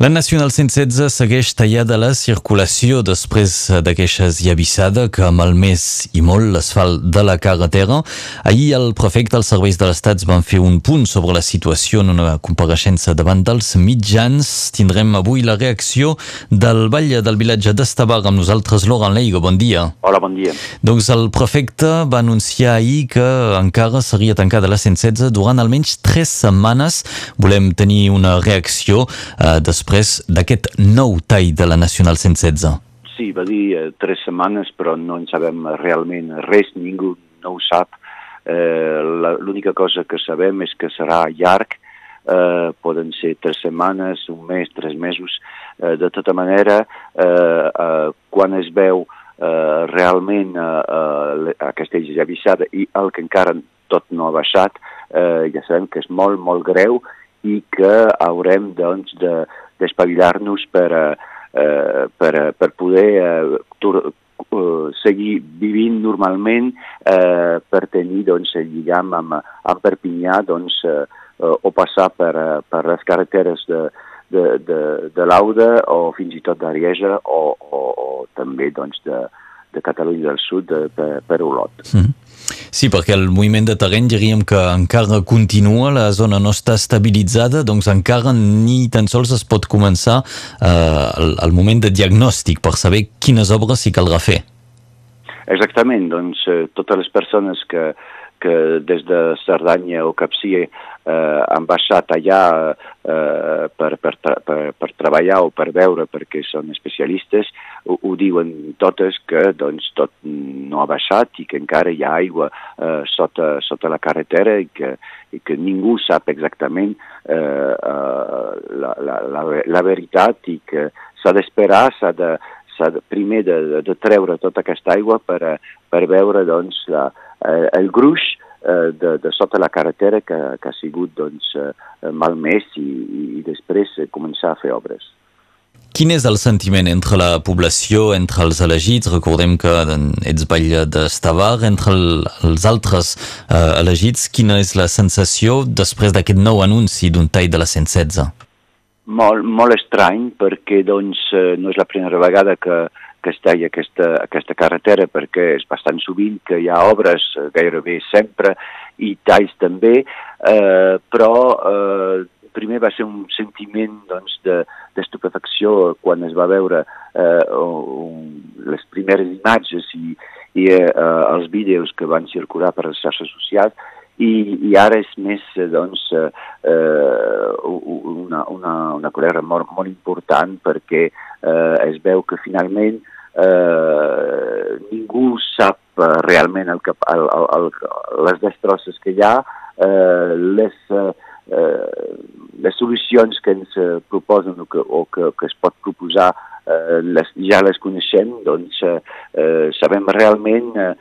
La Nacional 116 segueix tallada la circulació després d'aquesta llavissada que ha malmès i molt l'asfalt de la carretera. Ahir el prefecte dels serveis de l'Estat van fer un punt sobre la situació en una compareixença davant dels mitjans. Tindrem avui la reacció del batlle del vilatge d'Estabar amb nosaltres, Laurent Leigo. Bon dia. Hola, bon dia. Doncs el prefecte va anunciar ahir que encara seria tancada la 116 durant almenys tres setmanes. Volem tenir una reacció eh, després després d'aquest nou tall de la Nacional 116? Sí, va dir eh, tres setmanes, però no en sabem realment res, ningú no ho sap. Eh, L'única cosa que sabem és que serà llarg, eh, poden ser tres setmanes, un mes, tres mesos. Eh, de tota manera, eh, eh, quan es veu eh, realment eh, eh, aquesta avisada i el que encara tot no ha baixat, eh, ja sabem que és molt, molt greu i que haurem doncs, de, d'espavilar-nos per, eh, per, per poder eh, tur, uh, seguir vivint normalment eh, per tenir doncs, el lligam amb, amb Perpinyà doncs, eh, o passar per, per les carreteres de, de, de, de l'Auda o fins i tot d'Arieja o, o, o també doncs, de, de Catalunya del Sud de, per, per Olot. Mm. Sí, perquè el moviment de terreny diríem que encara continua, la zona no està estabilitzada, doncs encara ni tan sols es pot començar eh, el, el moment de diagnòstic per saber quines obres s'hi caldrà fer. Exactament, doncs eh, totes les persones que, que des de Cerdanya o Capcia eh, han baixat allà eh, per, per, per, per treballar o per veure perquè són especialistes, ho, ho diuen totes que doncs, tot no ha baixat i que encara hi ha aigua eh, sota, sota la carretera i que, i que ningú sap exactament eh, eh, la, la, la, la veritat i que s'ha d'esperar, s'ha de, de, primer de, de, de treure tota aquesta aigua per, per veure doncs, la, eh, el gruix eh, de, de sota la carretera que, que ha sigut doncs, eh, malmès i, i després començar a fer obres. Quin és el sentiment entre la població, entre els elegits? Recordem que ets batlle d'Estavar, entre el, els altres eh, elegits, quina és la sensació després d'aquest nou anunci d'un tall de la 116? Molt, molt estrany, perquè doncs, eh, no és la primera vegada que, que es talla aquesta, aquesta carretera perquè és bastant sovint que hi ha obres eh, gairebé sempre i talls també, eh, però eh, primer va ser un sentiment doncs, d'estupefacció de, quan es va veure eh, un, les primeres imatges i, i eh, els vídeos que van circular per les xarxes socials i, i ara és més doncs, eh, una, una, una colera molt, molt important perquè eh, es veu que finalment eh, ningú sap eh, realment el que, el, el, el, les destrosses que hi ha, eh, les, eh, les solucions que ens proposen o que, o que, que es pot proposar eh, les, ja les coneixem, doncs eh, eh sabem realment eh,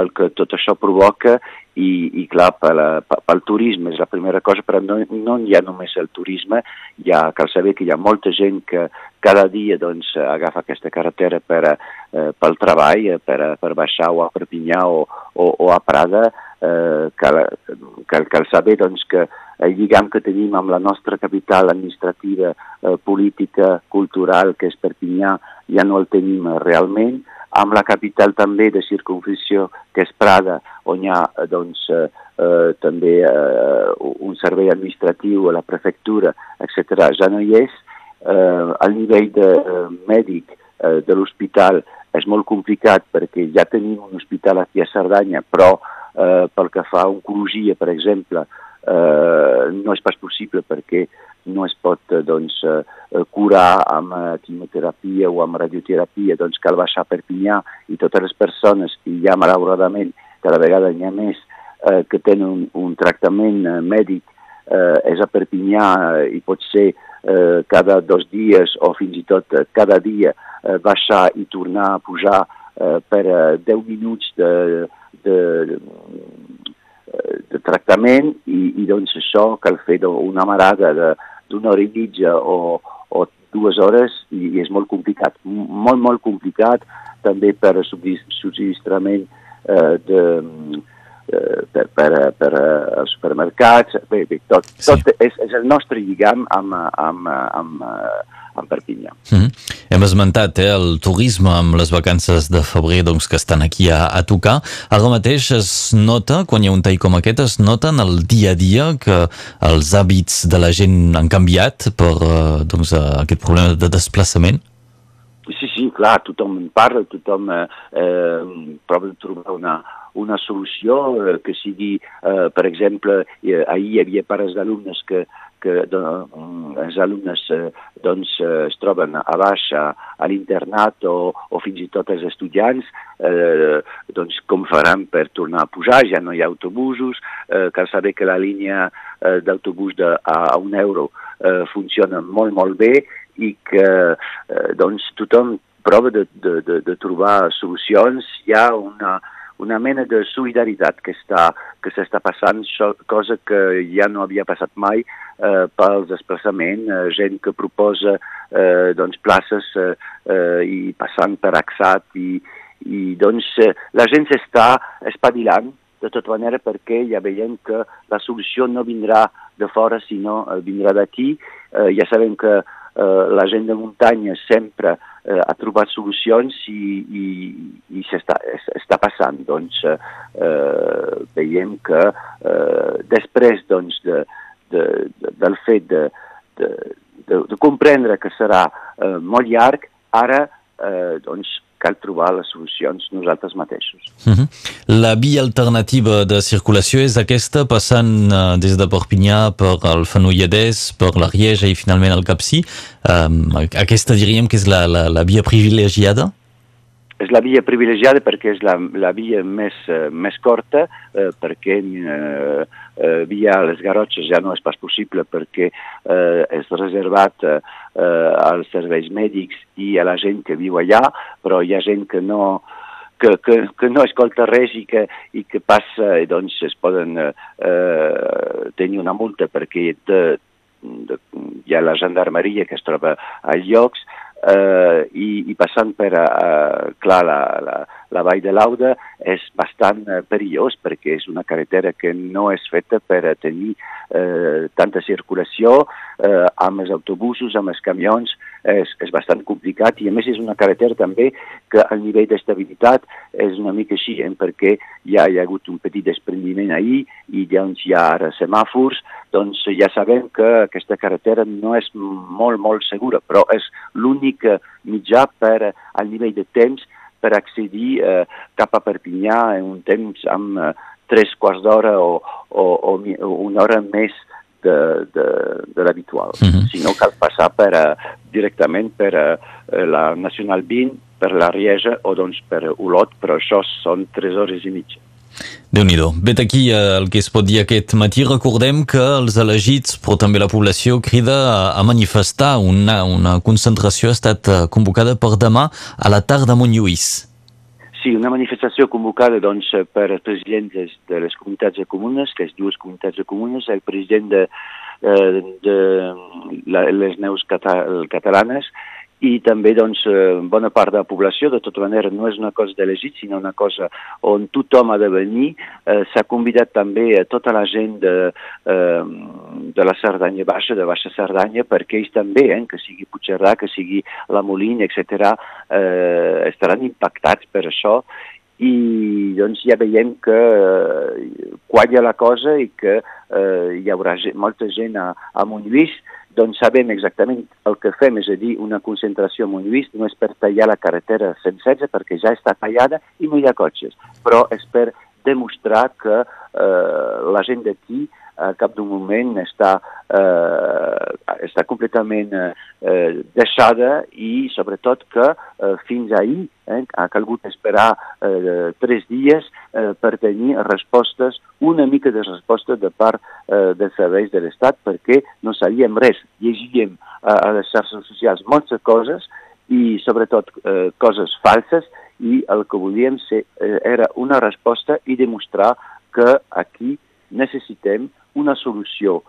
el que tot això provoca i, i clar, pel, pel turisme és la primera cosa, però no, no hi ha només el turisme, hi ha, cal saber que hi ha molta gent que cada dia doncs, agafa aquesta carretera per, eh, pel treball, eh, per, per baixar o a Perpinyà o, o, o a Prada, eh, cal, cal, cal saber doncs, que el lligam que tenim amb la nostra capital administrativa, eh, política, cultural, que és Perpinyà, ja no el tenim realment, amb la capital també de circunfició, que és Prada, on hi ha doncs, eh, eh, també eh, un servei administratiu a la prefectura, etc. Ja no hi és. Eh, al nivell de eh, mèdic eh, de l'hospital és molt complicat perquè ja tenim un hospital aquí a Cerdanya, però eh, pel que fa a oncologia, per exemple, eh, no és pas possible perquè no es pot eh, doncs, eh, curar amb eh, quimioterapia o amb radioterapia, doncs cal baixar a Perpinyà i totes les persones, i ja malauradament cada vegada n'hi ha més, eh, que tenen un, un tractament mèdic eh, és a Perpinyà i pot ser eh, cada dos dies o fins i tot cada dia eh, baixar i tornar a pujar eh, per eh, 10 minuts de, de, de tractament i, i doncs això cal fer una marada de, d'una hora i mitja o, o dues hores i, i és molt complicat, molt, molt complicat també per subministrament eh, de, eh, per, per, per eh, els supermercats, bé, bé tot, tot sí. és, és el nostre lligam amb, amb, amb, en Perpinyà. Mm -hmm. Hem esmentat eh, el turisme amb les vacances de febrer doncs, que estan aquí a, a tocar. Ara mateix es nota, quan hi ha un tall com aquest, es nota en el dia a dia que els hàbits de la gent han canviat per eh, doncs, aquest problema de desplaçament? Sí, sí, clar, tothom en parla, tothom eh, eh, prova de trobar una, una solució eh, que sigui, eh, per exemple, eh, ahir hi havia pares d'alumnes que, que de, els alumnes eh, doncs, eh, es troben a baix a, a l'internat o, o fins i tot els estudiants, eh, doncs com faran per tornar a pujar, ja no hi ha autobusos, eh, cal saber que la línia eh, d'autobús a, a un euro eh, funciona molt, molt bé i que eh, doncs, tothom prova de, de, de, de trobar solucions. Hi ha una, una mena de solidaritat que està que s'està passant, cosa que ja no havia passat mai eh, pel desplaçament, eh, gent que proposa eh, doncs, places eh, eh, i passant per Axat i, i doncs eh, la gent s'està espavilant de tota manera perquè ja veiem que la solució no vindrà de fora sinó eh, vindrà d'aquí. Eh, ja sabem que eh, la gent de muntanya sempre ha trobat solucions i, i, i s'està està passant. Doncs eh, eh, veiem que eh, després doncs, de, de, de, del fet de, de, de, de comprendre que serà eh, molt llarg, ara eh, doncs, cal trobar les solucions nosaltres mateixos. Uh mhm. -huh. La via alternativa de circulació és aquesta, passant uh, des de Perpinyà per el Fenolledès, per la Rieja i finalment el Capcí. Um, aquesta diríem que és la, la, la via privilegiada? És la via privilegiada perquè és la, la via més, uh, més corta, uh, perquè uh, uh, via les Garrotxes ja no és pas possible perquè uh, és reservat uh, als serveis mèdics i a la gent que viu allà, però hi ha gent que no, que, que, que no escolta res i que, i que passa, i doncs es poden uh, tenir una multa perquè de, de, hi ha la gendarmeria que es troba a llocs, eh, i, i passant per, eh, clar, la, la, la Vall de l'Auda és bastant eh, perillós perquè és una carretera que no és feta per tenir eh, tanta circulació eh, amb els autobusos, amb els camions, és, és bastant complicat i a més és una carretera també que el nivell d'estabilitat és una mica així, eh, perquè ja hi ha hagut un petit desprendiment ahir i doncs hi ha ara semàfors, doncs ja sabem que aquesta carretera no és molt, molt segura, però és l'únic mitjà per al nivell de temps per accedir eh, cap a Perpinyà en un temps amb eh, tres quarts d'hora o, o, o, o una hora més de, de, de l'habitual. Uh mhm. -huh. Si no, cal passar per, uh, directament per uh, la Nacional 20, per la Rieja o doncs per Olot, però això són tres hores i mitja déu nhi Vet aquí eh, el que es pot dir aquest matí. Recordem que els elegits, però també la població, crida a manifestar. Una, una concentració ha estat convocada per demà a la tarda a Montlluís. Sí, una manifestació convocada doncs, per presidents de les comunitats de comunes, les dues comunitats de comunes, el president de, eh, de, de les neus catalanes i també doncs, eh, bona part de la població, de tota manera no és una cosa d'elegit, sinó una cosa on tothom ha de venir. Eh, S'ha convidat també a tota la gent de, eh, de la Cerdanya Baixa, de Baixa Cerdanya, perquè ells també, eh, que sigui Puigcerdà, que sigui la Molina, etc., eh, estaran impactats per això i doncs ja veiem que eh, qualla la cosa i que eh, hi haurà gent, molta gent a, a Montlluís doncs sabem exactament el que fem, és a dir, una concentració a Montlluís no és per tallar la carretera 116 perquè ja està tallada i no hi ha cotxes, però és per demostrar que eh, la gent d'aquí a cap d'un moment està, eh, està completament eh, deixada i sobretot que eh, fins ahir eh, ha calgut esperar eh, tres dies eh, per tenir respostes, una mica de resposta de part eh, dels serveis de l'Estat perquè no sabíem res. Llegíem eh, a les xarxes socials moltes coses i sobretot eh, coses falses i el que volíem ser, eh, era una resposta i demostrar que aquí necessitem una solució.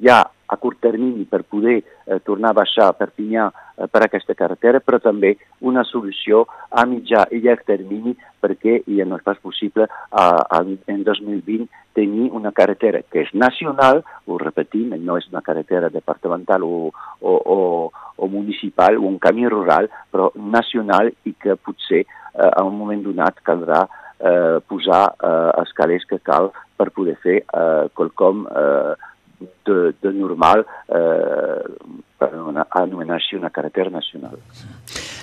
Ja a curt termini per poder eh, tornar a baixar a Perpinyà eh, per aquesta carretera, però també una solució a mitjà i llarg termini perquè ja no és pas possible a, a, en 2020 tenir una carretera que és nacional, ho repetim, no és una carretera departamental o, o, o, o municipal o un camí rural, però nacional i que potser eh, a un moment donat caldrà posar eh, els calés que cal per poder fer eh, quelcom eh, de, de normal eh, per anomenar així una carretera nacional.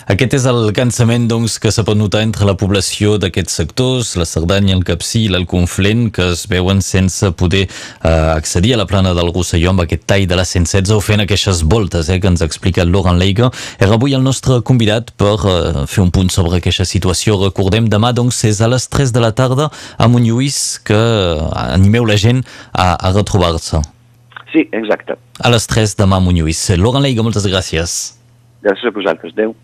Aquest és el cansament doncs, que se pot notar entre la població d'aquests sectors, la Cerdanya, el Capcí i l'Alconflent, que es veuen sense poder eh, accedir a la plana del Rosselló amb aquest tall de la 116 o fent aquestes voltes eh, que ens ha explicat Laurent Leiga. Era avui el nostre convidat per eh, fer un punt sobre aquesta situació. Recordem, demà doncs, és a les 3 de la tarda a Montlluís que animeu la gent a, a retrobar-se. Sí, exacte. A les 3 demà a Montlluís. Laurent Leiga, moltes gràcies. Gràcies a vosaltres. Adéu.